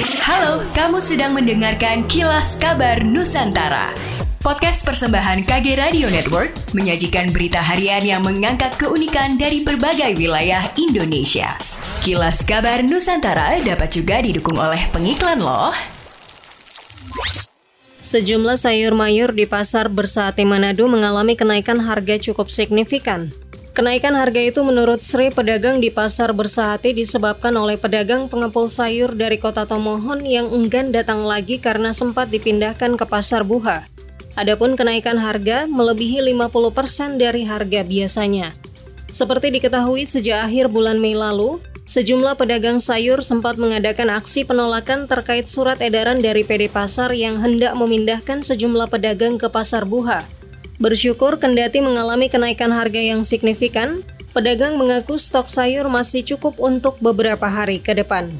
Halo, kamu sedang mendengarkan Kilas Kabar Nusantara. Podcast persembahan KG Radio Network menyajikan berita harian yang mengangkat keunikan dari berbagai wilayah Indonesia. Kilas Kabar Nusantara dapat juga didukung oleh pengiklan loh. Sejumlah sayur mayur di pasar Bersate Manado mengalami kenaikan harga cukup signifikan. Kenaikan harga itu menurut Sri pedagang di pasar Bersate disebabkan oleh pedagang pengepul sayur dari kota Tomohon yang enggan datang lagi karena sempat dipindahkan ke pasar Buha. Adapun kenaikan harga melebihi 50% dari harga biasanya. Seperti diketahui sejak akhir bulan Mei lalu, Sejumlah pedagang sayur sempat mengadakan aksi penolakan terkait surat edaran dari PD Pasar yang hendak memindahkan sejumlah pedagang ke Pasar Buha. Bersyukur kendati mengalami kenaikan harga yang signifikan, pedagang mengaku stok sayur masih cukup untuk beberapa hari ke depan.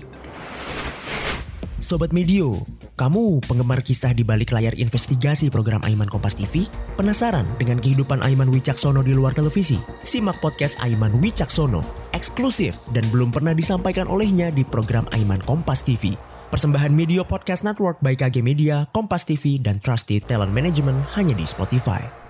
Sobat Medio, kamu penggemar kisah di balik layar investigasi program Aiman Kompas TV? Penasaran dengan kehidupan Aiman Wicaksono di luar televisi? Simak podcast Aiman Wicaksono, eksklusif dan belum pernah disampaikan olehnya di program Aiman Kompas TV. Persembahan Media Podcast Network by KG Media, Kompas TV, dan Trusted Talent Management hanya di Spotify.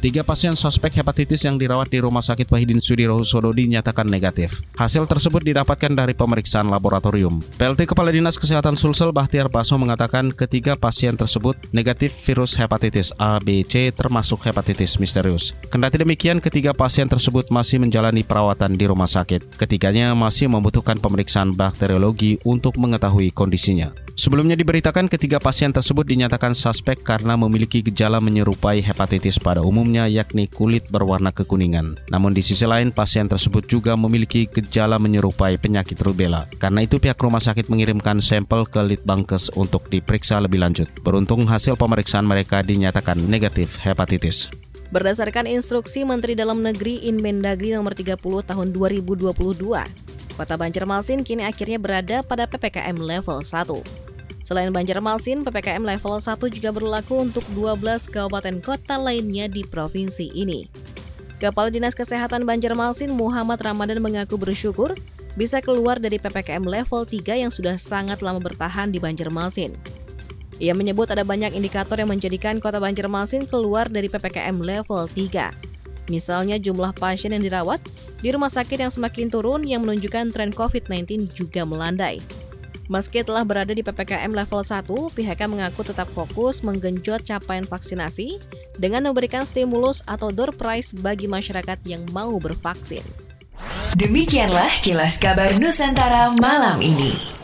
Tiga pasien suspek hepatitis yang dirawat di Rumah Sakit Wahidin Sudirohusodo dinyatakan negatif. Hasil tersebut didapatkan dari pemeriksaan laboratorium. PLT Kepala Dinas Kesehatan Sulsel Bahtiar Paso mengatakan ketiga pasien tersebut negatif virus hepatitis A, B, C termasuk hepatitis misterius. Kendati demikian, ketiga pasien tersebut masih menjalani perawatan di rumah sakit. Ketiganya masih membutuhkan pemeriksaan bakteriologi untuk mengetahui kondisinya. Sebelumnya diberitakan ketiga pasien tersebut dinyatakan suspek karena memiliki gejala menyerupai hepatitis pada umumnya yakni kulit berwarna kekuningan. Namun di sisi lain pasien tersebut juga memiliki gejala menyerupai penyakit rubella. Karena itu pihak rumah sakit mengirimkan sampel ke Litbangkes untuk diperiksa lebih lanjut. Beruntung hasil pemeriksaan mereka dinyatakan negatif hepatitis. Berdasarkan instruksi Menteri Dalam Negeri Inmendagri nomor 30 tahun 2022, Kota Banjarmasin kini akhirnya berada pada PPKM level 1. Selain Banjarmasin, PPKM level 1 juga berlaku untuk 12 kabupaten kota lainnya di provinsi ini. Kepala Dinas Kesehatan Banjarmasin Muhammad Ramadan mengaku bersyukur bisa keluar dari PPKM level 3 yang sudah sangat lama bertahan di Banjarmasin. Ia menyebut ada banyak indikator yang menjadikan kota Banjarmasin keluar dari PPKM level 3. Misalnya jumlah pasien yang dirawat di rumah sakit yang semakin turun yang menunjukkan tren COVID-19 juga melandai. Meski telah berada di PPKM level 1, pihaknya mengaku tetap fokus menggenjot capaian vaksinasi dengan memberikan stimulus atau door prize bagi masyarakat yang mau bervaksin. Demikianlah kilas kabar Nusantara malam ini.